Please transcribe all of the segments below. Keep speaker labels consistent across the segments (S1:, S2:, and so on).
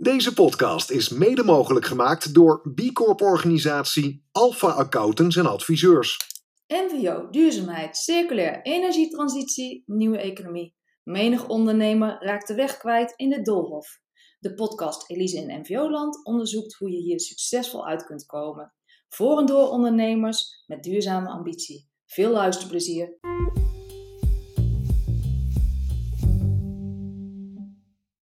S1: Deze podcast is mede mogelijk gemaakt door B Corp-organisatie Alpha Accountants en Adviseurs.
S2: NVO, duurzaamheid, circulair, energietransitie, nieuwe economie. Menig ondernemer raakt de weg kwijt in de doolhof. De podcast Elise in NVO-land onderzoekt hoe je hier succesvol uit kunt komen. Voor en door ondernemers met duurzame ambitie. Veel luisterplezier.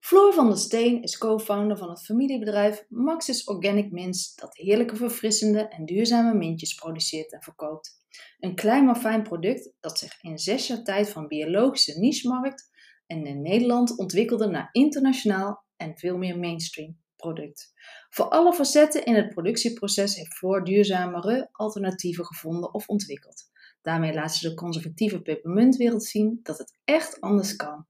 S2: Floor van der Steen is co-founder van het familiebedrijf Maxis Organic Mints, dat heerlijke verfrissende en duurzame mintjes produceert en verkoopt. Een klein maar fijn product dat zich in zes jaar tijd van biologische niche-markt en in Nederland ontwikkelde naar internationaal en veel meer mainstream product. Voor alle facetten in het productieproces heeft Floor duurzamere alternatieven gevonden of ontwikkeld. Daarmee laat ze de conservatieve pepermuntwereld zien dat het echt anders kan.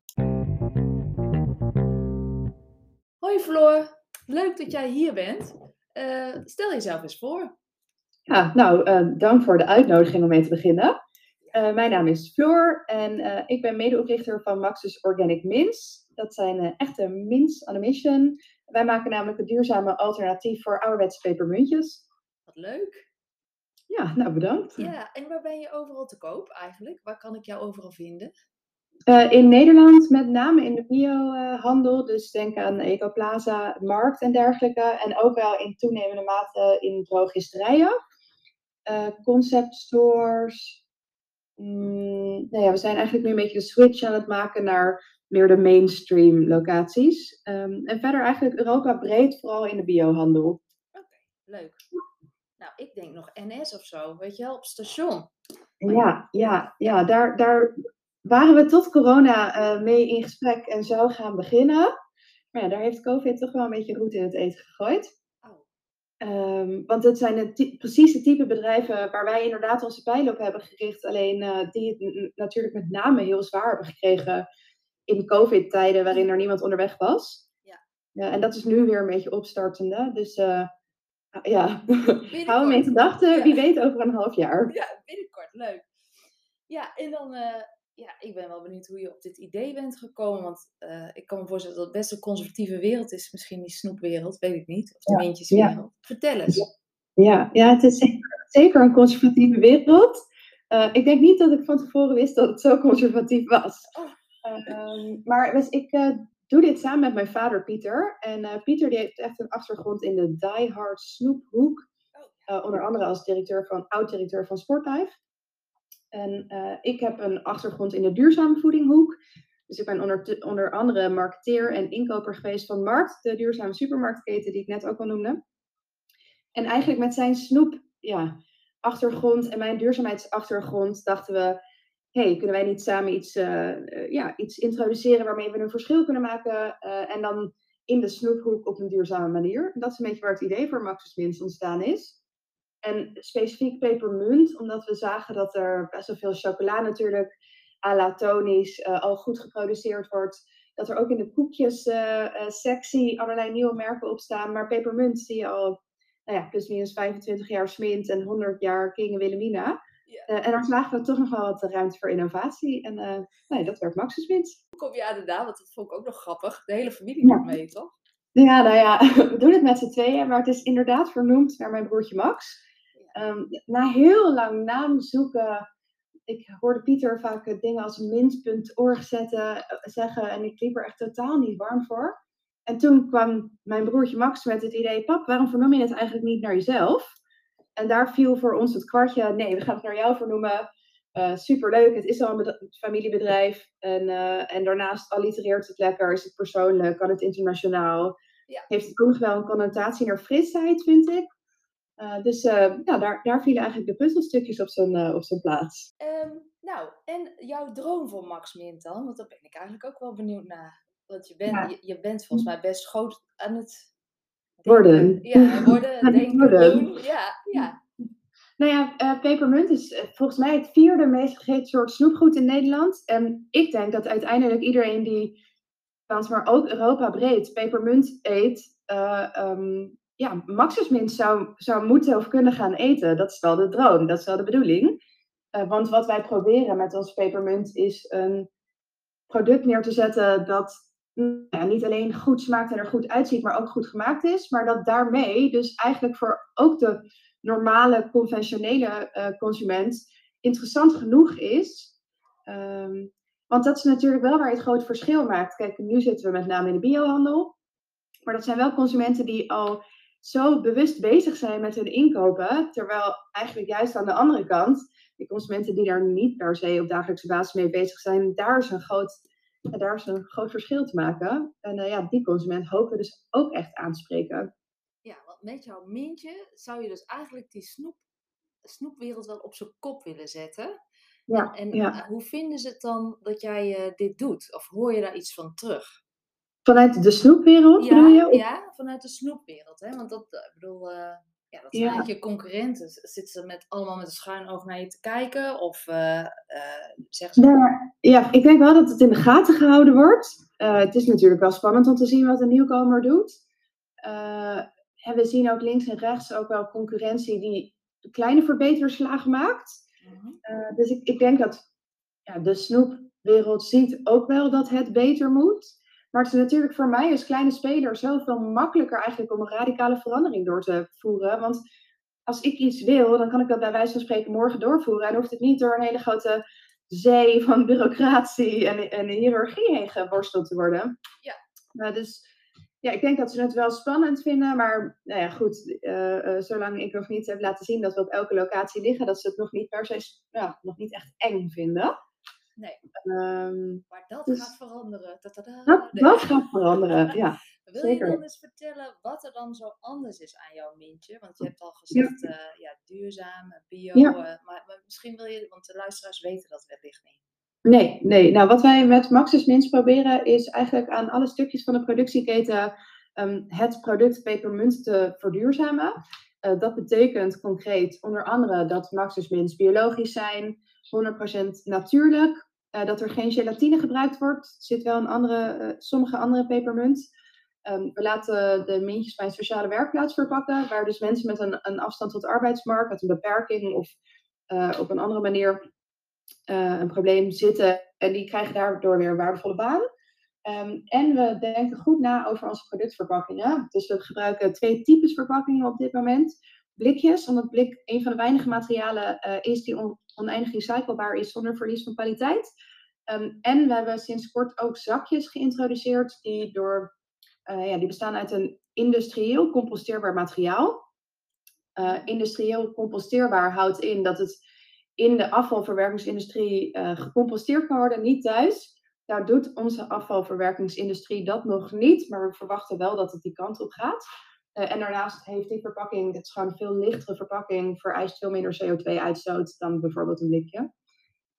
S2: Hoi Floor, leuk dat jij hier bent. Uh, stel jezelf eens voor.
S3: Ja, nou, uh, dank voor de uitnodiging om mee te beginnen. Uh, mijn naam is Floor en ik ben medeoprichter van Maxus Organic Mints. Dat zijn echte mints on a mission. Wij maken namelijk een duurzame alternatief voor ouderwetse pepermuntjes.
S2: Wat leuk.
S3: Ja, nou bedankt.
S2: Ja, en waar ben je overal te koop eigenlijk? Waar kan ik jou overal vinden?
S3: Uh, in Nederland met name in de biohandel. dus denk aan Ecoplaza, Markt en dergelijke. En ook wel in toenemende mate in drogisterijen. Uh, concept stores. Mm, nou ja, we zijn eigenlijk nu een beetje de switch aan het maken naar meer de mainstream locaties. Um, en verder eigenlijk Europa breed, vooral in de biohandel. Oké,
S2: okay, leuk. Nou, ik denk nog NS of zo, weet je wel, op station.
S3: Ja, ja, ja daar, daar waren we tot corona uh, mee in gesprek en zo gaan beginnen. Maar ja, daar heeft COVID toch wel een beetje roet in het eten gegooid. Um, want het zijn het precies het type bedrijven waar wij inderdaad onze pijlen op hebben gericht. Alleen uh, die het natuurlijk met name heel zwaar hebben gekregen in COVID-tijden waarin er niemand onderweg was. Ja. ja. en dat is nu weer een beetje opstartende. Dus uh, ja, hou hem in gedachten. Ja. Wie weet over een half jaar.
S2: Ja, binnenkort. Leuk. Ja, en dan uh, ja, ik ben wel benieuwd hoe je op dit idee bent gekomen. Want uh, ik kan me voorstellen dat het best een conservatieve wereld is. Misschien die snoepwereld, weet ik niet. Of de ja, mintjeswereld. Ja. Vertel eens.
S3: Ja, ja het is zeker, zeker een conservatieve wereld. Uh, ik denk niet dat ik van tevoren wist dat het zo conservatief was. Oh. Uh, maar dus ik doe dit samen met mijn vader Pieter. En Pieter die heeft echt een achtergrond in de Die Hard snoephoek. Oh. onder andere als directeur van, oud-directeur van Sportlife. En uh, ik heb een achtergrond in de duurzame voedinghoek. Dus ik ben onder, onder andere marketeer en inkoper geweest van Markt, de duurzame supermarktketen die ik net ook al noemde. En eigenlijk met zijn snoep, ja, achtergrond en mijn duurzaamheidsachtergrond dachten we, hey, kunnen wij niet samen iets, uh, ja, iets introduceren waarmee we een verschil kunnen maken en dan in de snoephoek op een duurzame manier. Dat is een beetje waar het idee voor Maxus Minst ontstaan is. En specifiek pepermunt, omdat we zagen dat er best wel veel chocola natuurlijk alatonisch uh, al goed geproduceerd wordt. Dat er ook in de koekjes-sectie uh, uh, allerlei nieuwe merken op staan. Maar pepermunt zie je al nou ja, plus minus 25 jaar Smint en 100 jaar King Wilhelmina. Ja. en daar zagen we toch nog wel wat ruimte voor innovatie. En nee, dat werd Maxus Smint.
S2: Hoe kom je aan de naam? Want dat vond ik ook nog grappig. De hele familie doet mee, toch?
S3: Ja, nou ja, we doen het met z'n tweeën. Maar het is inderdaad vernoemd naar mijn broertje Max. Um, na heel lang naam zoeken, ik hoorde Pieter vaak dingen als mint.org zetten, eh, zeggen en ik liep er echt totaal niet warm voor. En toen kwam mijn broertje Max met het idee, pap, waarom vernoem je het eigenlijk niet naar jezelf? En daar viel voor ons het kwartje, nee, we gaan het naar jou vernoemen. Uh, superleuk, het is al een familiebedrijf. En, uh, en daarnaast allitereert het lekker, is het persoonlijk, kan het internationaal. Ja. Heeft het ook nog wel een connotatie naar frisheid, vind ik. Uh, dus uh, ja, daar, daar vielen eigenlijk de puzzelstukjes op zijn, uh, op zijn plaats.
S2: Um, nou, en jouw droom voor Max Mint dan? Want daar ben ik eigenlijk ook wel benieuwd naar. Want je bent, ja. je, je, bent volgens mij best groot aan het
S3: worden.
S2: Ja, worden, denken, worden. doen. Ja, ja.
S3: Nou ja, pepermunt is volgens mij het vierde meest gegeten soort snoepgoed in Nederland. En ik denk dat uiteindelijk iedereen die, maar ook Europa breed, pepermunt eet, uh, um, ja, Maxusmint zou, zou moeten of kunnen gaan eten. Dat is wel de droom, dat is wel de bedoeling. Uh, want wat wij proberen met ons pepermunt is een product neer te zetten dat ja, niet alleen goed smaakt en er goed uitziet, maar ook goed gemaakt is. Maar dat daarmee dus eigenlijk voor ook de normale, conventionele uh, consument interessant genoeg is. Ehm, want dat is natuurlijk wel waar het groot verschil maakt. Kijk, nu zitten we met name in de biohandel. Maar dat zijn wel consumenten die al zo bewust bezig zijn met hun inkopen. Terwijl eigenlijk juist aan de andere kant, die consumenten die daar niet per se op dagelijkse basis mee bezig zijn, daar is een groot, daar is een groot verschil te maken. En uh, ja, die consument hopen we dus ook echt aan te spreken.
S2: Ja, want met jouw mintje zou je dus eigenlijk die snoep, snoepwereld wel op zijn kop willen zetten. Ja, en, ja. hoe vinden ze het dan dat jij uh, dit doet? Of hoor je daar iets van terug?
S3: Vanuit de snoepwereld
S2: ja,
S3: bedoel je?
S2: Ja, vanuit de snoepwereld. Hè? Want dat, ik uh, bedoel, uh, ja, dat zijn ja. je concurrenten. Zitten ze met, allemaal met een schuin oog naar je te kijken? Of zeggen ze...
S3: Ja, ja, ik denk wel dat het in de gaten gehouden wordt. het is natuurlijk wel spannend om te zien wat een nieuwkomer doet. en we zien ook links en rechts ook wel concurrentie die kleine verbeterslagen maakt. Uh, dus ik, ik denk dat ja, de snoepwereld ziet ook wel dat het beter moet. Maar het is natuurlijk voor mij als kleine speler zoveel makkelijker eigenlijk om een radicale verandering door te voeren. Want als ik iets wil, dan kan ik dat bij wijze van spreken morgen doorvoeren. En hoeft het niet door een hele grote zee van bureaucratie en, en hiërarchie heen geworsteld te worden. Ja. Uh, dus ja, ik denk dat ze het wel spannend vinden, maar nou ja, goed, uh, uh, zolang ik nog niet heb laten zien dat we op elke locatie liggen, dat ze het nog niet per se, ja, nog niet echt eng vinden.
S2: Nee. Um, maar dat dus, gaat veranderen.
S3: Dat, nee. dat gaat veranderen, ja.
S2: Wil zeker. je dan eens vertellen wat er dan zo anders is aan jouw mintje? Want je hebt al gezegd, ja, uh, ja duurzaam, bio, ja. Maar, maar, misschien wil je, want de luisteraars weten dat wellicht niet.
S3: Nee, nee. Nou, wat wij met Maxis Mints proberen is eigenlijk aan alle stukjes van de productieketen um, het product pepermunt te verduurzamen. Uh, dat betekent concreet onder andere dat Maxis Mints biologisch zijn, 100% natuurlijk, uh, dat er geen gelatine gebruikt wordt. Er zit wel een andere, uh, sommige andere pepermunt. Um, we laten de mintjes bij een sociale werkplaats verpakken, waar dus mensen met een, een afstand tot de arbeidsmarkt, met een beperking of op een andere manier een probleem zitten en die krijgen daardoor weer een waardevolle baan. Um, en we denken goed na over onze productverpakkingen. Dus we gebruiken twee types verpakkingen op dit moment. Blikjes, omdat blik een van de weinige materialen uh, is die on oneindig recyclebaar is zonder verlies van kwaliteit. Um, en we hebben sinds kort ook zakjes geïntroduceerd die, door, uh, ja, die bestaan uit een industrieel composteerbaar materiaal. industrieel composteerbaar houdt in dat het in de afvalverwerkingsindustrie uh, gecomposteerd kan worden, niet thuis. Daar doet onze afvalverwerkingsindustrie dat nog niet, maar we verwachten wel dat het die kant op gaat. Uh, en daarnaast heeft die verpakking, het is gewoon een veel lichtere verpakking, vereist veel minder CO2-uitstoot dan bijvoorbeeld een blikje.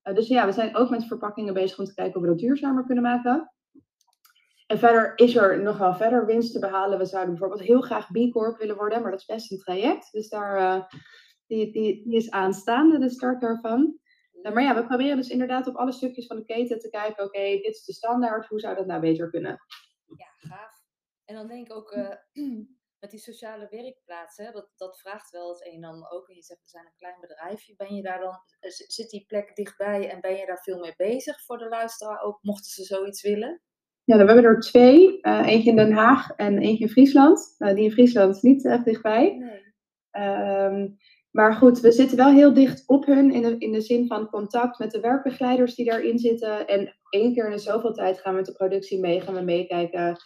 S3: Uh, dus ja, we zijn ook met verpakkingen bezig om te kijken of we dat duurzamer kunnen maken. En verder is er nog wel verder winst te behalen. We zouden bijvoorbeeld heel graag B Corp willen worden, maar dat is best een traject. Dus daar die, die, die is aanstaande, de start daarvan. Maar ja, we proberen dus inderdaad op alle stukjes van de keten te kijken, oké, dit is de standaard, hoe zou dat nou beter kunnen?
S2: Ja, gaaf. En dan denk ik ook met die sociale werkplaatsen, dat, dat vraagt wel het een en ander ook. En je zegt, we zijn een klein bedrijfje. Ben je daar dan, eh, zit die plek dichtbij en ben je daar veel mee bezig voor de luisteraar ook, mochten ze zoiets willen?
S3: Ja, we hebben er twee. Uh, eentje in Den Haag en eentje in Friesland. Uh, die in Friesland is niet echt dichtbij. Nee. Um, maar goed, we zitten wel heel dicht op hun in de, in de zin van contact met de werkbegeleiders die daarin zitten. En één keer in zoveel tijd gaan we met de productie mee, gaan we meekijken.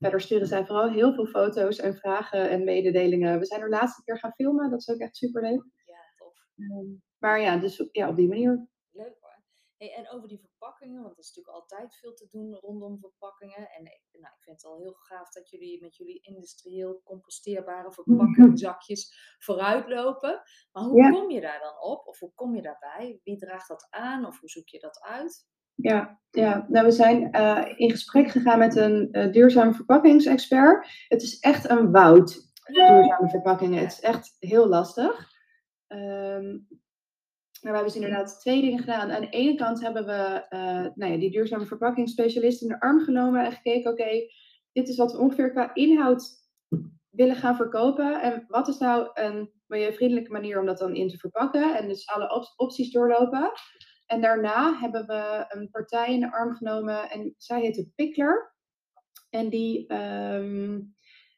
S3: Verder sturen zij vooral heel veel foto's en vragen en mededelingen. We zijn er laatste keer gaan filmen, dat is ook echt super leuk. Ja, tof. Um, maar ja, dus ja, op die manier.
S2: Leuk hoor. Hey, en over die verpakkingen, want er is natuurlijk altijd veel te doen rondom verpakkingen. En nou, ik vind het al heel gaaf dat jullie met jullie industrieel composteerbare verpakkingzakjes vooruitlopen. Maar hoe kom je daar dan op? Of hoe kom je daarbij? Wie draagt dat aan? Of hoe zoek je dat uit?
S3: Ja, ja. Nou, we zijn uh, in gesprek gegaan met een uh, duurzame verpakkingsexpert. Het is echt een woud, duurzame verpakkingen. Het is echt heel lastig. Um, maar we hebben dus inderdaad twee dingen gedaan. Aan de ene kant hebben we uh, nou ja, die duurzame verpakkingsspecialisten in de arm genomen en gekeken, oké, dit is wat we ongeveer qua inhoud willen gaan verkopen. En wat is nou een milieuvriendelijke manier om dat dan in te verpakken? En dus alle op opties doorlopen. En daarna hebben we een partij in de arm genomen en zij heette Pickler. En die, ehm,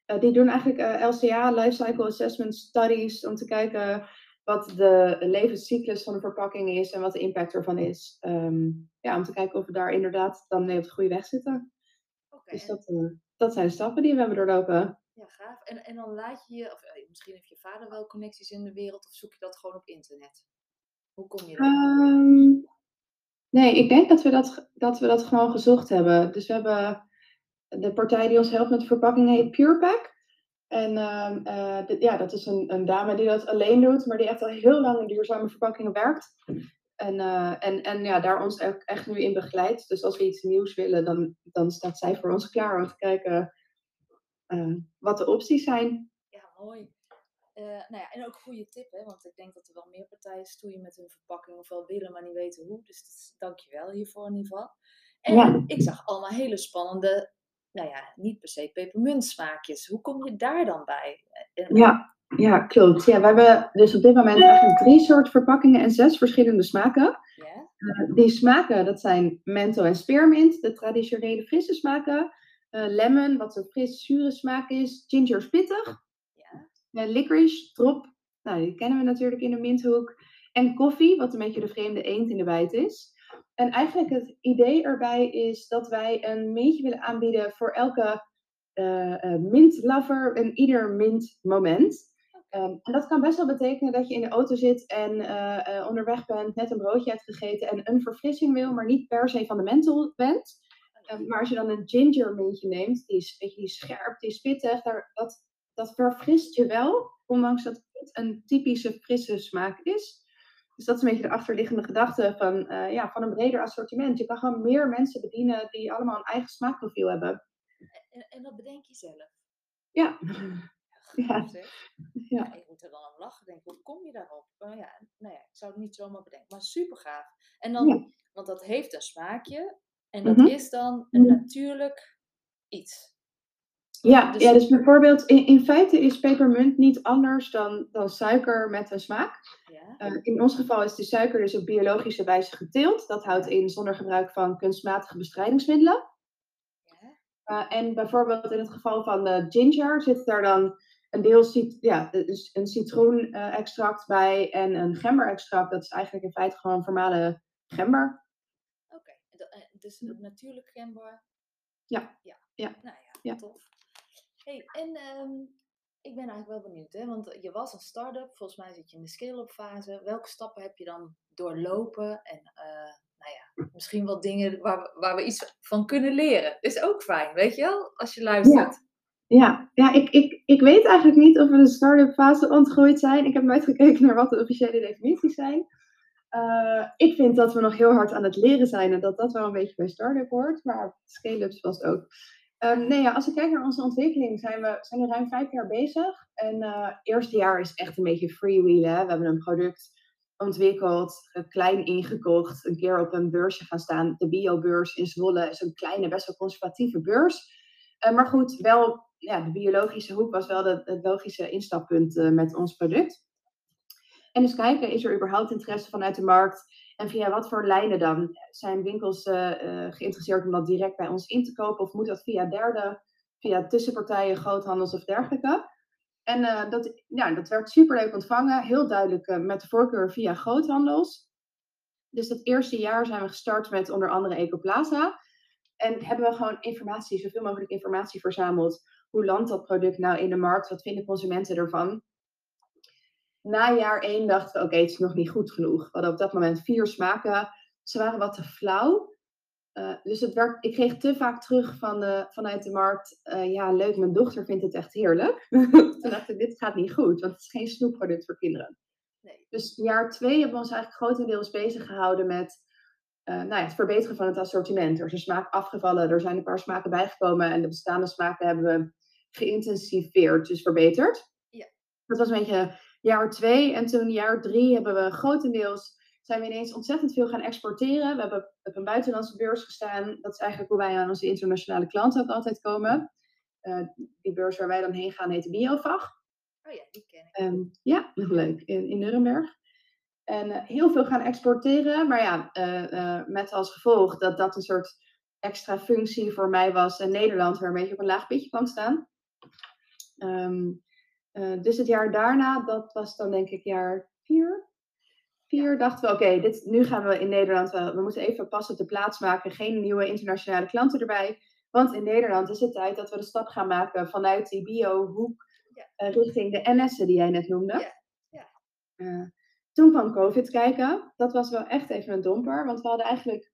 S3: eh, die doen eigenlijk uh, LCA, Lifecycle Assessment Studies, om te kijken wat de levenscyclus van de verpakking is en wat de impact ervan is. Ehm, ja, om te kijken of we daar inderdaad dan mee op de goede weg zitten. Okay, dus dat, uh, dat zijn de stappen die we hebben doorlopen.
S2: Ja, gaaf. En, en dan laat je je, of misschien heeft je vader wel connecties in de wereld, of zoek je dat gewoon op internet? Hoe kom je daar?
S3: Um, nee, ik denk dat we dat, dat we dat gewoon gezocht hebben. Dus we hebben de partij die ons helpt met de verpakking heet PurePack. En uh, ja, dat is een, een, dame die dat alleen doet, maar die echt al heel lang in duurzame verpakkingen werkt. En, uh, en, en ja, daar ons echt, echt nu in begeleidt. Dus als we iets nieuws willen, dan, dan staat zij voor ons klaar om te kijken uh, wat de opties zijn.
S2: Ja, mooi. Nou ja, en ook een goede tip, hè? want ik denk dat er wel meer partijen stoeien met hun verpakking of wel willen, maar niet weten hoe. Dus dank je wel hiervoor in ieder geval. En ja. ik zag allemaal hele spannende nou ja, niet per se pepermuntsmaakjes. Hoe kom je daar dan bij?
S3: Ja, ja, klopt. Ja, we hebben dus op dit moment eigenlijk drie soorten verpakkingen en zes verschillende smaken. Ja. Uh, die smaken, dat zijn mento en spearmint, de traditionele frisse smaken. Uh, lemon, wat een fris, zure smaak is. Ginger pittig. Uh, licorice, drop, nou, die kennen we natuurlijk in de minthoek. En koffie, wat een beetje de vreemde eend in de bijt is. En eigenlijk het idee erbij is dat wij een mintje willen aanbieden voor elke uh, mintlover en ieder mintmoment. Um, en dat kan best wel betekenen dat je in de auto zit en uh, onderweg bent, net een broodje hebt gegeten en een verfrissing wil, maar niet per se van de menthol bent. Um, maar als je dan een ginger mintje neemt, die is, weet je, die is scherp, die is pittig, daar, dat, dat verfrist je wel, ondanks dat het een typische frisse smaak is. Dus dat is een beetje de achterliggende gedachte van, uh, ja, van een breder assortiment. Je kan gewoon meer mensen bedienen die allemaal een eigen smaakprofiel hebben.
S2: En, en dat bedenk je zelf?
S3: Ja.
S2: Ja. ja. ja. Ik moet er dan aan lachen. Denk, hoe kom je daarop? Oh, ja, nou ja, ik zou het niet zomaar bedenken. Maar super gaaf. En dan, want dat heeft een smaakje. En dat mm -hmm. is dan een natuurlijk iets.
S3: Ja, dus, ja, dus bijvoorbeeld in, in feite is pepermunt niet anders dan, dan suiker met een smaak. Ja. Uh, in ons geval is de suiker dus op biologische wijze geteeld. Dat houdt in zonder gebruik van kunstmatige bestrijdingsmiddelen. Ja. Uh, en bijvoorbeeld in het geval van de ginger zit daar dan een deel ja, dus een citroenextract bij en een gemberextract. Dat is eigenlijk in feite gewoon formale gember.
S2: Oké, okay. dus natuurlijk gember.
S3: Ja.
S2: Ja. ja. Nou ja, ja. tof hey, en ehm, ik ben eigenlijk wel benieuwd, hè? want je was een start-up, volgens mij zit je in de scale-up fase. Welke stappen heb je dan doorlopen? En uh, nou ja, misschien wel dingen waar, waar we iets van kunnen leren. Is ook fijn, weet je wel, als je luistert.
S3: Ja. Ja, ja ik, ik, ik weet eigenlijk niet of we de start-up fase ontgroeid zijn. Ik heb nooit gekeken naar wat de officiële definities zijn. Uh, ik vind dat we nog heel hard aan het leren zijn en dat dat wel een beetje bij start-up hoort. Maar scale-ups was ook. Um, nee, ja, als ik kijk naar onze ontwikkeling, zijn we, zijn we ruim vijf jaar bezig. En het eerste jaar is echt een beetje freewheelen. We hebben een product ontwikkeld, klein ingekocht, een keer op een beursje gaan staan. De biobeurs in Zwolle is een kleine, best wel conservatieve beurs. Uh, maar goed, wel, ja, de biologische hoek was wel het logische instappunt met ons product. En dus kijken, is er überhaupt interesse vanuit de markt? En via wat voor lijnen dan? Zijn winkels uh, uh, geïnteresseerd om dat direct bij ons in te kopen? Of moet dat via derde, via tussenpartijen, groothandels of dergelijke? En uh, dat, ja, dat werd superleuk ontvangen. Heel duidelijk met de voorkeur via groothandels. Dus dat eerste jaar zijn we gestart met onder andere Ecoplaza. En hebben we gewoon informatie, zoveel mogelijk informatie verzameld. Hoe landt dat product nou in de markt? Wat vinden consumenten ervan? Na jaar één dachten we, oké, het is nog niet goed genoeg. We hadden op dat moment vier smaken. Ze waren wat te flauw. Uh, dus het werd, ik kreeg te vaak terug van de, vanuit de markt, uh, ja leuk, mijn dochter vindt het echt heerlijk. Toen dacht ik, dit gaat niet goed, want het is geen snoepproduct voor kinderen. Nee. Dus jaar twee hebben we ons eigenlijk grotendeels bezig gehouden met uh, nou ja, het verbeteren van het assortiment. Er is een smaak afgevallen, er zijn een paar smaken bijgekomen en de bestaande smaken hebben we geïntensiveerd, dus verbeterd. Ja. Dat was een beetje jaar twee. En toen jaar drie hebben we grotendeels, zijn we ineens ontzettend veel gaan exporteren. We hebben op een buitenlandse beurs gestaan. Dat is eigenlijk hoe wij aan onze internationale klanten ook altijd komen. Uh, die beurs waar wij dan heen gaan heet Biofag.
S2: Oh ja, die ken ik. Um,
S3: ja, leuk. In, in Nuremberg. En uh, heel veel gaan exporteren. Maar ja, uh, met als gevolg dat dat een soort extra functie voor mij was in Nederland, waar een beetje op een laag pitje kwam staan. Ehm, eh, dus het jaar daarna, dat was dan denk ik jaar vier. Vier dachten we, oké, dit nu gaan we in Nederland, wel, we moeten even pas op de plaats maken. Geen nieuwe internationale klanten erbij. Want in Nederland is het tijd dat we de stap gaan maken vanuit die bio-hoek uh, richting de NS'en die jij net noemde. Ja. Ja. Uh, toen kwam COVID kijken. Dat was wel echt even een domper. Want we hadden eigenlijk...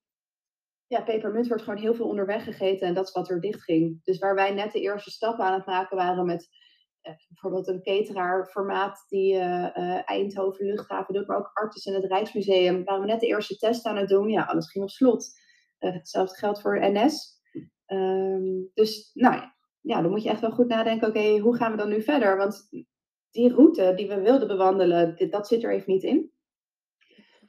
S3: Ja, pepermunt wordt gewoon heel veel onderweg gegeten. En dat is wat er dicht ging. Dus waar wij net de eerste stappen aan het maken waren met... Uh, bijvoorbeeld een cateraar formaat die Eindhoven luchthaven doet. Maar ook Artis in het Rijksmuseum. Waren we net de eerste test aan het doen. Ja, alles ging op slot. hetzelfde geldt voor NS. Um, dus nou ja, ja, dan moet je echt wel goed nadenken, oké, hoe gaan we dan nu verder? Want die route die we wilden bewandelen, dat zit er even niet in.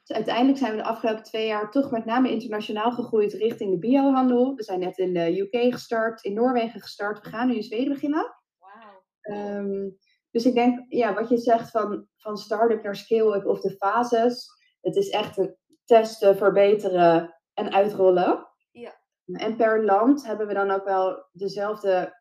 S3: Dus uiteindelijk zijn we de afgelopen twee jaar toch met name internationaal gegroeid richting de biohandel. We zijn net in de UK gestart, in Noorwegen gestart. We gaan nu in Zweden beginnen. Um, dus ik denk, ja, wat je zegt van, van start-up naar scale-up of de fases. Het is echt een testen, verbeteren en uitrollen. En per land hebben we dan ook wel dezelfde,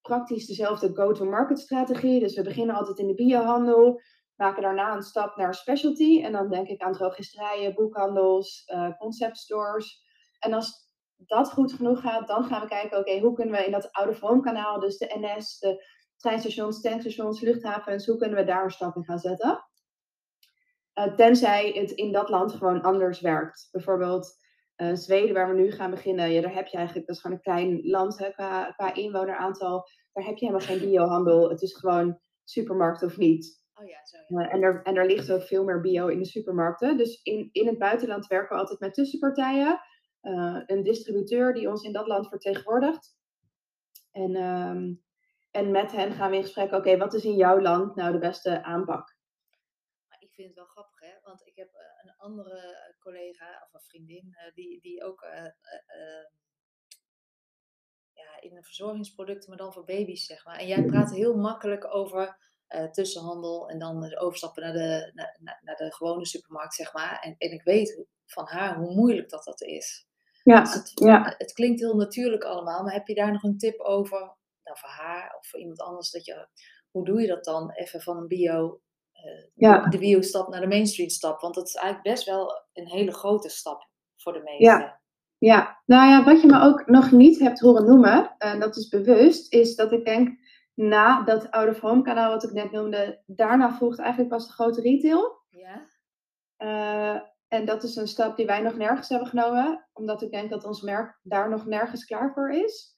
S3: praktisch dezelfde go-to-market strategie. Dus we beginnen altijd in de biohandel, maken daarna een stap naar specialty. En dan denk ik aan drogisterijen, boekhandels, uh, concept stores. En als dat goed genoeg gaat, dan gaan we kijken, oké, hoe kunnen we in dat oude of kanaal, dus de NS, de treinstations, tankstations, luchthavens, hoe kunnen we daar een stap in gaan zetten? Uh, tenzij het in dat land gewoon anders werkt. Bijvoorbeeld uh, Zweden, waar we nu gaan beginnen, ja, daar heb je eigenlijk, dat is gewoon een klein land hè, qua, qua inwoneraantal. Daar heb je helemaal geen biohandel. Het is gewoon supermarkt of niet. Oh ja, zo, ja. Uh, en, er, en er ligt ook veel meer bio in de supermarkten. Dus in, in het buitenland werken we altijd met tussenpartijen. Een distributeur die ons in dat land vertegenwoordigt. En, um, en met hen gaan we in gesprek, oké, wat is in jouw land nou de beste aanpak?
S2: Ik vind het wel grappig, hè? want ik heb een andere collega of een vriendin uh, die, die ook uh, uh, ja, in de verzorgingsproducten, maar dan voor baby's, zeg maar. En jij praat heel makkelijk over tussenhandel en dan overstappen naar de, naar, naar, de gewone supermarkt, zeg maar. En, en ik weet van haar hoe moeilijk dat dat is. Ja, dus het, ja. het klinkt heel natuurlijk allemaal, maar heb je daar nog een tip over, nou voor haar of voor iemand anders, dat je, hoe doe je dat dan even van een bio uh, ja. de bio-stap naar de mainstream stap. Want dat is eigenlijk best wel een hele grote stap voor de meesten.
S3: Ja. ja, nou ja, wat je me ook nog niet hebt horen noemen, en dat is bewust, is dat ik denk, na dat out-of-home kanaal wat ik net noemde, daarna volgt eigenlijk pas de grote retail. Ja. Uh, en dat is een stap die wij nog nergens hebben genomen, omdat ik denk dat ons merk daar nog nergens klaar voor is.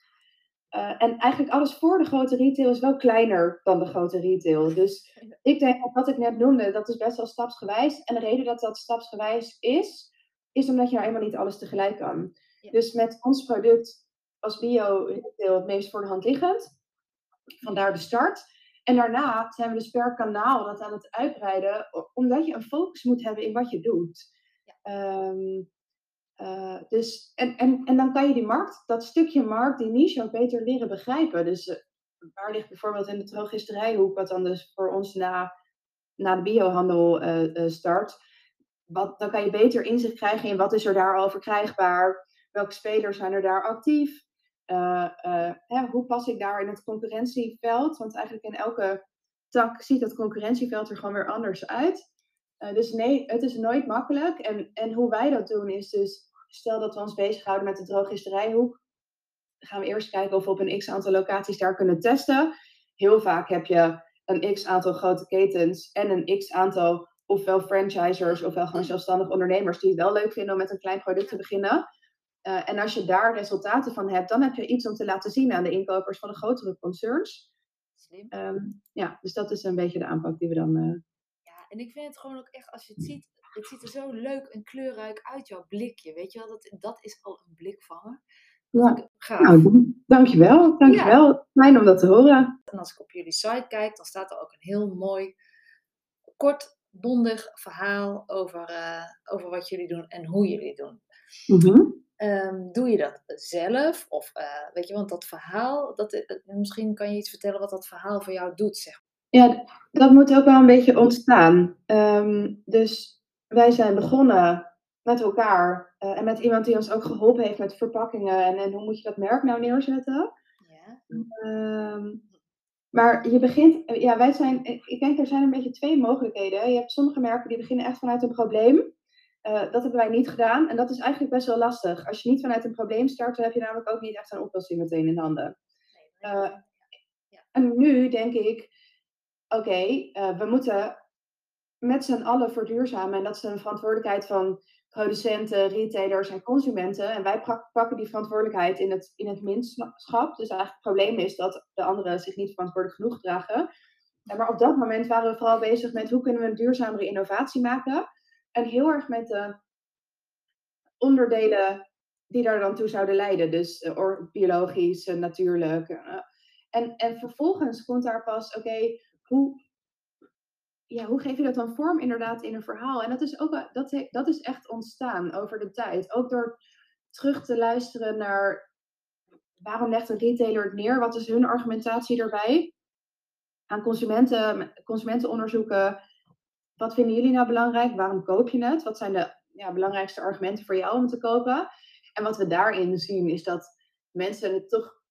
S3: Uh, en eigenlijk alles voor de grote retail is wel kleiner dan de grote retail. Dus ik denk, wat ik net noemde, dat is best wel stapsgewijs. En de reden dat dat stapsgewijs is, is omdat je nou eenmaal niet alles tegelijk kan. Dus met ons product als bio-retail het meest voor de hand liggend. Vandaar de start. En daarna zijn we dus per kanaal dat aan het uitbreiden, omdat je een focus moet hebben in wat je doet. Ja. Um, uh, dus, en, en, en dan kan je die markt, dat stukje markt, die niche ook beter leren begrijpen. Dus uh, waar ligt bijvoorbeeld in de drogisterijhoek, wat dan dus voor ons na, na de biohandel uh, start, wat, dan kan je beter inzicht krijgen in wat is er daar al verkrijgbaar, welke spelers zijn er daar actief, hè, hoe pas ik daar in het concurrentieveld, want eigenlijk in elke tak ziet dat concurrentieveld er gewoon weer anders uit. dus nee, het is nooit makkelijk. En, en hoe wij dat doen is dus stel dat we ons bezighouden met de drogisterijhoek, dan gaan we eerst kijken of we op een x aantal locaties daar kunnen testen. Heel vaak heb je een x aantal grote ketens en een x aantal ofwel franchisers ofwel gewoon zelfstandig ondernemers die het wel leuk vinden om met een klein product te beginnen. Uh, en als je daar resultaten van hebt, dan heb je iets om te laten zien aan de inkopers van de grotere concerns. Slim. Um, ja, dus dat is een beetje de aanpak die we dan. Uh...
S2: Ja, en ik vind het gewoon ook echt, als je het ziet, het ziet er zo leuk en kleurrijk uit, jouw blikje. Weet je wel, dat, dat is al een blikvanger.
S3: Ja, gaaf. Nou, dankjewel. Dankjewel. Ja. Fijn om dat te horen.
S2: En als ik op jullie site kijk, dan staat er ook een heel mooi, kort, bondig verhaal over, uh, over wat jullie doen en hoe jullie doen. Mm um, doe je dat zelf? Of uh, weet je, want dat verhaal, dat, uh, misschien kan je iets vertellen wat dat verhaal voor jou doet, zeg
S3: Ja, dat moet ook wel een beetje ontstaan. Um, dus wij zijn begonnen met elkaar Eh, en met iemand die ons ook geholpen heeft met verpakkingen en, en hoe moet je dat merk nou neerzetten. Ja. Ehm, maar je begint, ja, wij zijn, ik denk er zijn een beetje twee mogelijkheden. Je hebt sommige merken die beginnen echt vanuit een probleem. Uh, dat hebben wij niet gedaan en dat is eigenlijk best wel lastig. Als je niet vanuit een probleem start, dan heb je namelijk ook niet echt een oplossing meteen in handen. Uh, en nu denk ik, oké, uh, we moeten met z'n allen verduurzamen. En dat is een verantwoordelijkheid van producenten, retailers en consumenten. En wij pakken die verantwoordelijkheid in het, in het minstschap. Dus eigenlijk het probleem is dat de anderen zich niet verantwoordelijk genoeg dragen. Maar op dat moment waren we vooral bezig met hoe kunnen we een duurzamere innovatie maken. En heel erg met de onderdelen die daar dan toe zouden leiden. Dus uh, biologisch, uh, natuurlijk. Uh, en, en vervolgens komt daar pas, oké, hoe, ja, hoe geef je dat dan vorm inderdaad in een verhaal? En dat is, ook, dat, dat is echt ontstaan over de tijd. Ook door terug te luisteren naar waarom legt een retailer het neer? Wat is hun argumentatie erbij? Aan consumenten, consumentenonderzoeken. Wat vinden jullie nou belangrijk? Waarom koop je het? Wat zijn de ja, belangrijkste argumenten voor jou om te kopen? En wat we daarin zien is dat mensen het toch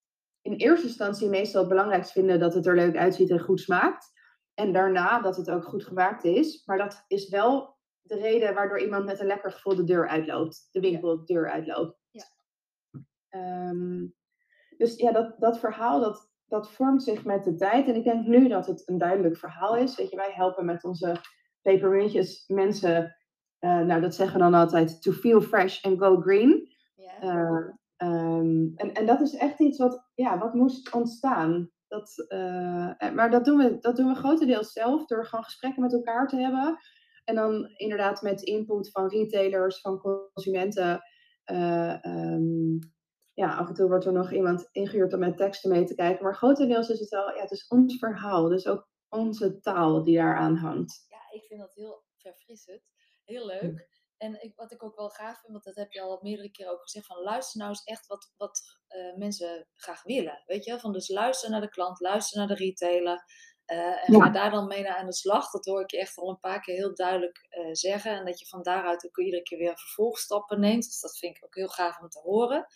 S3: in eerste instantie meestal het belangrijkst vinden dat het er leuk uitziet en goed smaakt. En daarna dat het ook goed gemaakt is. Maar dat is wel de reden waardoor iemand met een lekker gevoel de deur uitloopt. De winkel de deur uitloopt. Ja. Ehm, dus ja, dat, dat verhaal dat, dat vormt zich met de tijd. En ik denk nu dat het een duidelijk verhaal is. Weet je, wij helpen met onze pepermuntjes mensen. Uh, nou, dat zeggen we dan altijd. To feel fresh and go green. Ja. Uh, um, en, en dat is echt iets wat, ja, wat moest ontstaan. Dat, uh, maar dat doen, we, dat doen we grotendeels zelf door gewoon gesprekken met elkaar te hebben. En dan inderdaad met input van retailers, van consumenten. Uh, um, ja, af en toe wordt er nog iemand ingehuurd om met teksten mee te kijken. Maar grotendeels is het wel, ja, het is ons verhaal. Dus ook onze taal die daaraan hangt.
S2: Ja, ik vind dat heel verfrissend. Heel leuk. En ik, wat ik ook wel gaaf vind, want dat heb je al meerdere keren ook gezegd, van luister nou eens echt wat, wat uh, mensen graag willen. Weet je, van dus luister naar de klant, luister naar de retailer. Uh, en ga daar dan mee naar aan de slag. Dat hoor ik je echt al een paar keer heel duidelijk uh, zeggen. En dat je van daaruit ook iedere keer weer vervolgstappen neemt. Dus dat vind ik ook heel gaaf om te horen.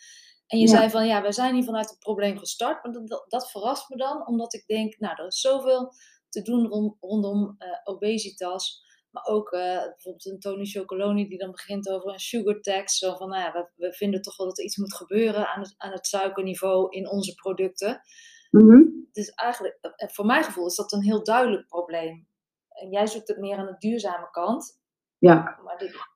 S2: En je ja. zei van ja, we zijn hier vanuit het probleem gestart. Maar dat, dat, verrast me dan, omdat ik denk, nou, er is zoveel te doen rond, rondom obesitas. Maar ook uh, bijvoorbeeld een Tony Chocoloni die dan begint over een sugar tax. Zo van, nou ja, we, we, vinden toch wel dat er iets moet gebeuren aan het, aan het suikerniveau in onze producten. Mm Dus eigenlijk, eh, voor mijn gevoel is dat een heel duidelijk probleem. En jij zoekt het meer aan de duurzame kant.
S3: Ja. Maar dit...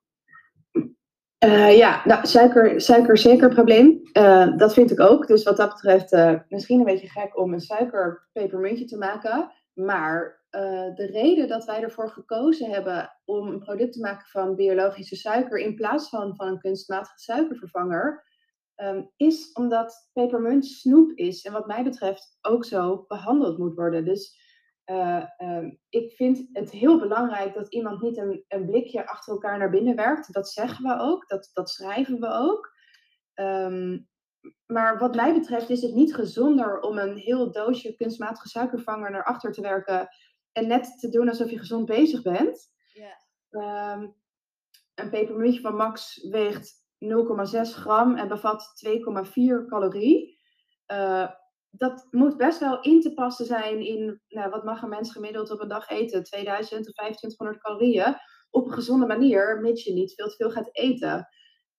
S3: Uh, ja, nou, suiker, suiker zeker een probleem. Uh, dat vind ik ook. Dus wat dat betreft, uh, misschien een beetje gek om een suikerpepermuntje te maken. Maar uh, de reden dat wij ervoor gekozen hebben om een product te maken van biologische suiker in plaats van van een kunstmatige suikervervanger, um, is omdat pepermunt snoep is en wat mij betreft ook zo behandeld moet worden. Dus uh, um, ik vind het heel belangrijk dat iemand niet een, een, blikje achter elkaar naar binnen werkt. Dat zeggen we ook, dat, dat schrijven we ook. Um, maar wat mij betreft is het niet gezonder om een heel doosje kunstmatige suikervanger naar achter te werken en net te doen alsof je gezond bezig bent. Yeah. Um, een pepermuntje van Max weegt 0,6 gram en bevat 2,4 calorie. Uh, dat moet best wel in te passen zijn in, nou, wat mag een mens gemiddeld op een dag eten? 2000 of 2500 calorieën. Op een gezonde manier, mits je niet veel te veel gaat eten.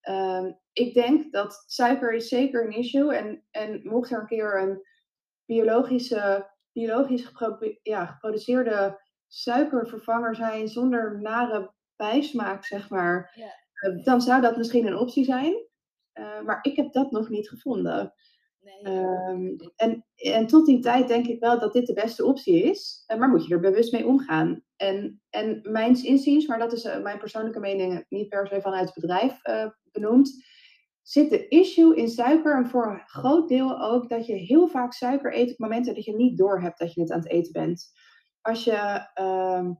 S3: Uh, ik denk dat suiker is zeker een issue. En, en mocht er een keer een biologische biologisch gepro ja, geproduceerde suikervervanger zijn zonder nare bijsmaak, zeg maar. Eh, dan zou dat misschien een optie zijn. Uh, maar ik heb dat nog niet gevonden. Nee, um, en, en tot die tijd denk ik wel dat dit de beste optie is. Uh, maar moet je er bewust mee omgaan. En, en mijns inziens, maar dat is mijn persoonlijke mening, niet per se vanuit het bedrijf benoemd zit de issue in suiker en voor een groot deel ook dat je heel vaak suiker eet op momenten dat je niet doorhebt dat je het aan het eten bent. Als je uh,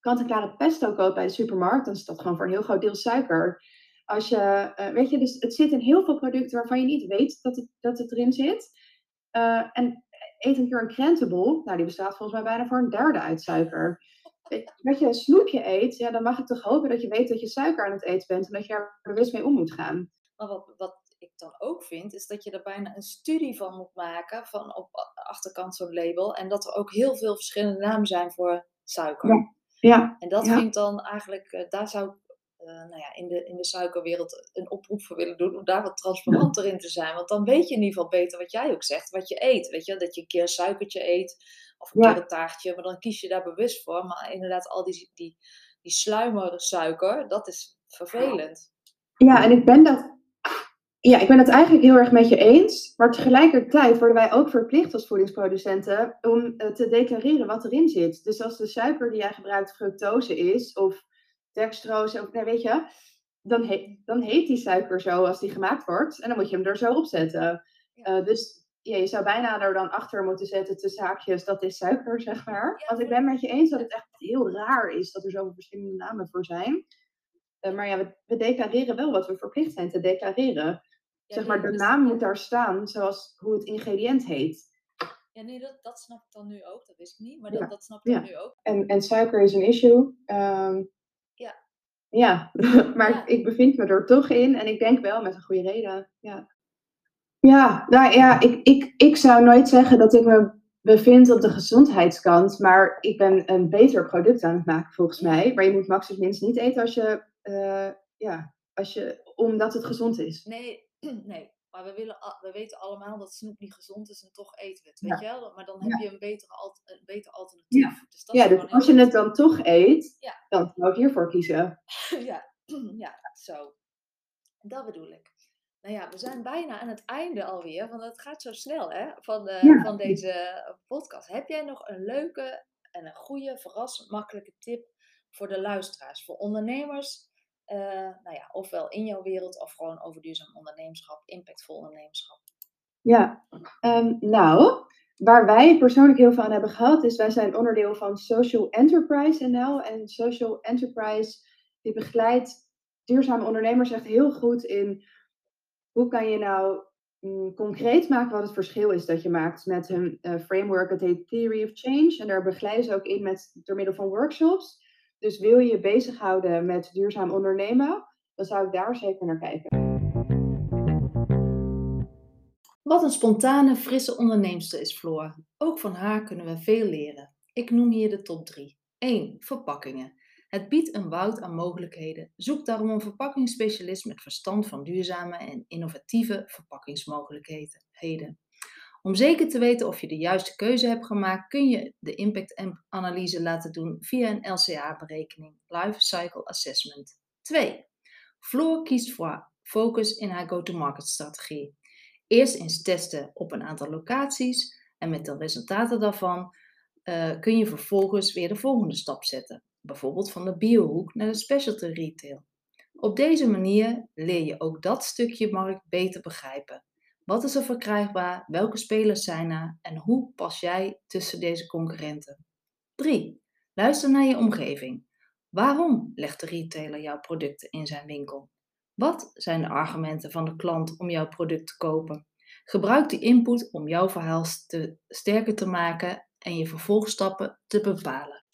S3: kant-en-klare pesto koopt bij de supermarkt, dan is dat gewoon voor een heel groot deel suiker. Als je, uh, weet je, dus het zit in heel veel producten waarvan je niet weet dat het, dat het erin zit. Uh, en eet een keer een krentenbol, nou die bestaat volgens mij bijna voor een derde uit suiker. dat je een snoepje eet, ja, dan mag ik toch hopen dat je weet dat je suiker aan het eten bent en dat je er bewust mee om moet gaan.
S2: Maar wat, wat ik dan ook vind, is dat je er bijna een studie van moet maken, van op de achterkant zo'n label. En dat er ook heel veel verschillende namen zijn voor suiker.
S3: Ja. ja.
S2: En dat
S3: Ja.
S2: vind ik dan eigenlijk, eh, daar zou ik eh, nou ja, in, de, in de suikerwereld een oproep voor willen doen, om daar wat transparanter in te zijn. Want dan weet je in ieder geval beter wat jij ook zegt, wat je eet. Weet je, dat je een keer een suikertje eet, of een keer een taartje, maar dan kies je daar bewust voor. Maar inderdaad, al die, die, die sluimersuiker, dat is vervelend.
S3: Ja, en ik ben dat. Ja, ik ben het eigenlijk heel erg met je eens. Maar tegelijkertijd worden wij ook verplicht als voedingsproducenten om eh, te declareren wat erin zit. Dus als de suiker die jij gebruikt fructose is, of dextrose, of nee, weet je, dan, he- dan heet die suiker zo als die gemaakt wordt. En dan moet je hem er zo op zetten.
S2: Ja.
S3: Eh, dus ja, je zou bijna er dan achter moeten zetten tussen haakjes, dat is suiker, zeg maar. Want ik ben met je eens dat het echt heel raar is dat er zoveel verschillende namen voor zijn. Eh, maar ja, we, we declareren wel wat we verplicht zijn te declareren.
S2: Ja,
S3: zeg maar, de naam moet daar staan zoals hoe het ingrediënt heet.
S2: Ja, nee, dat, dat snap ik dan nu ook. Dat wist ik niet, maar
S3: Ja,
S2: dat, dat snap ik
S3: ja.
S2: nu ook.
S3: En, en suiker is een issue. Ehm,
S2: Ja.
S3: Ja, maar ik bevind me er toch in en ik denk wel met een goede reden. Ja, ja, nou ja, ik, ik, ik zou nooit zeggen dat ik me bevind op de gezondheidskant, maar ik ben een beter product aan het maken volgens mij. Maar je moet max of minst niet eten als je, eh, ja, als je, omdat het gezond is.
S2: Nee, nee. Maar we, willen, we weten allemaal dat snoep niet gezond is en toch eten we het,
S3: Ja.
S2: weet je wel? Maar dan heb
S3: Ja.
S2: je een, betere een beter alternatief. Dus dat
S3: Ja, dus als je
S2: goed.
S3: het dan toch eet,
S2: Ja.
S3: dan zou ik hiervoor kiezen.
S2: ja, ja, zo. Dat bedoel ik. Nou ja, we zijn bijna aan het einde alweer, want het gaat zo snel hè, van, de,
S3: Ja.
S2: van deze podcast. Heb jij nog een leuke en een goede, verrassend makkelijke tip voor de luisteraars, voor ondernemers? Eh, nou ja, ofwel in jouw wereld of gewoon over duurzaam ondernemerschap, impactvol ondernemerschap.
S3: Ja, ehm, nou, waar wij persoonlijk heel veel aan hebben gehad, is wij zijn onderdeel van Social Enterprise NL. En Social Enterprise die begeleidt duurzame ondernemers echt heel goed in hoe kan je nou mm, concreet maken wat het verschil is dat je maakt met hun eh, framework, het heet Theory of Change. En daar begeleiden ze ook in met, door middel van workshops. Dus wil je je bezighouden met duurzaam ondernemen, dan zou ik daar zeker naar kijken.
S2: Wat een spontane, frisse onderneemster is Floor. Ook van haar kunnen we veel leren. Ik noem hier de top 3. 1. Verpakkingen. Het biedt een woud aan mogelijkheden. Zoek daarom een verpakkingsspecialist met verstand van duurzame en innovatieve verpakkingsmogelijkheden. Om zeker te weten of je de juiste keuze hebt gemaakt, kun je de impact-analyse laten doen via een LCA-berekening, Life Cycle Assessment. 2. Floor kiest voor focus in haar go-to-market-strategie. Eerst eens testen op een aantal locaties en met de resultaten daarvan eh, kun je vervolgens weer de volgende stap zetten. Bijvoorbeeld van de biohoek naar de specialty retail. Op deze manier leer je ook dat stukje markt beter begrijpen. Wat is er verkrijgbaar? Welke spelers zijn er? En hoe pas jij tussen deze concurrenten? 3. Luister naar je omgeving. Waarom legt de retailer jouw producten in zijn winkel? Wat zijn de argumenten van de klant om jouw product te kopen? Gebruik die input om jouw verhaal te, sterker te maken en je vervolgstappen te bepalen.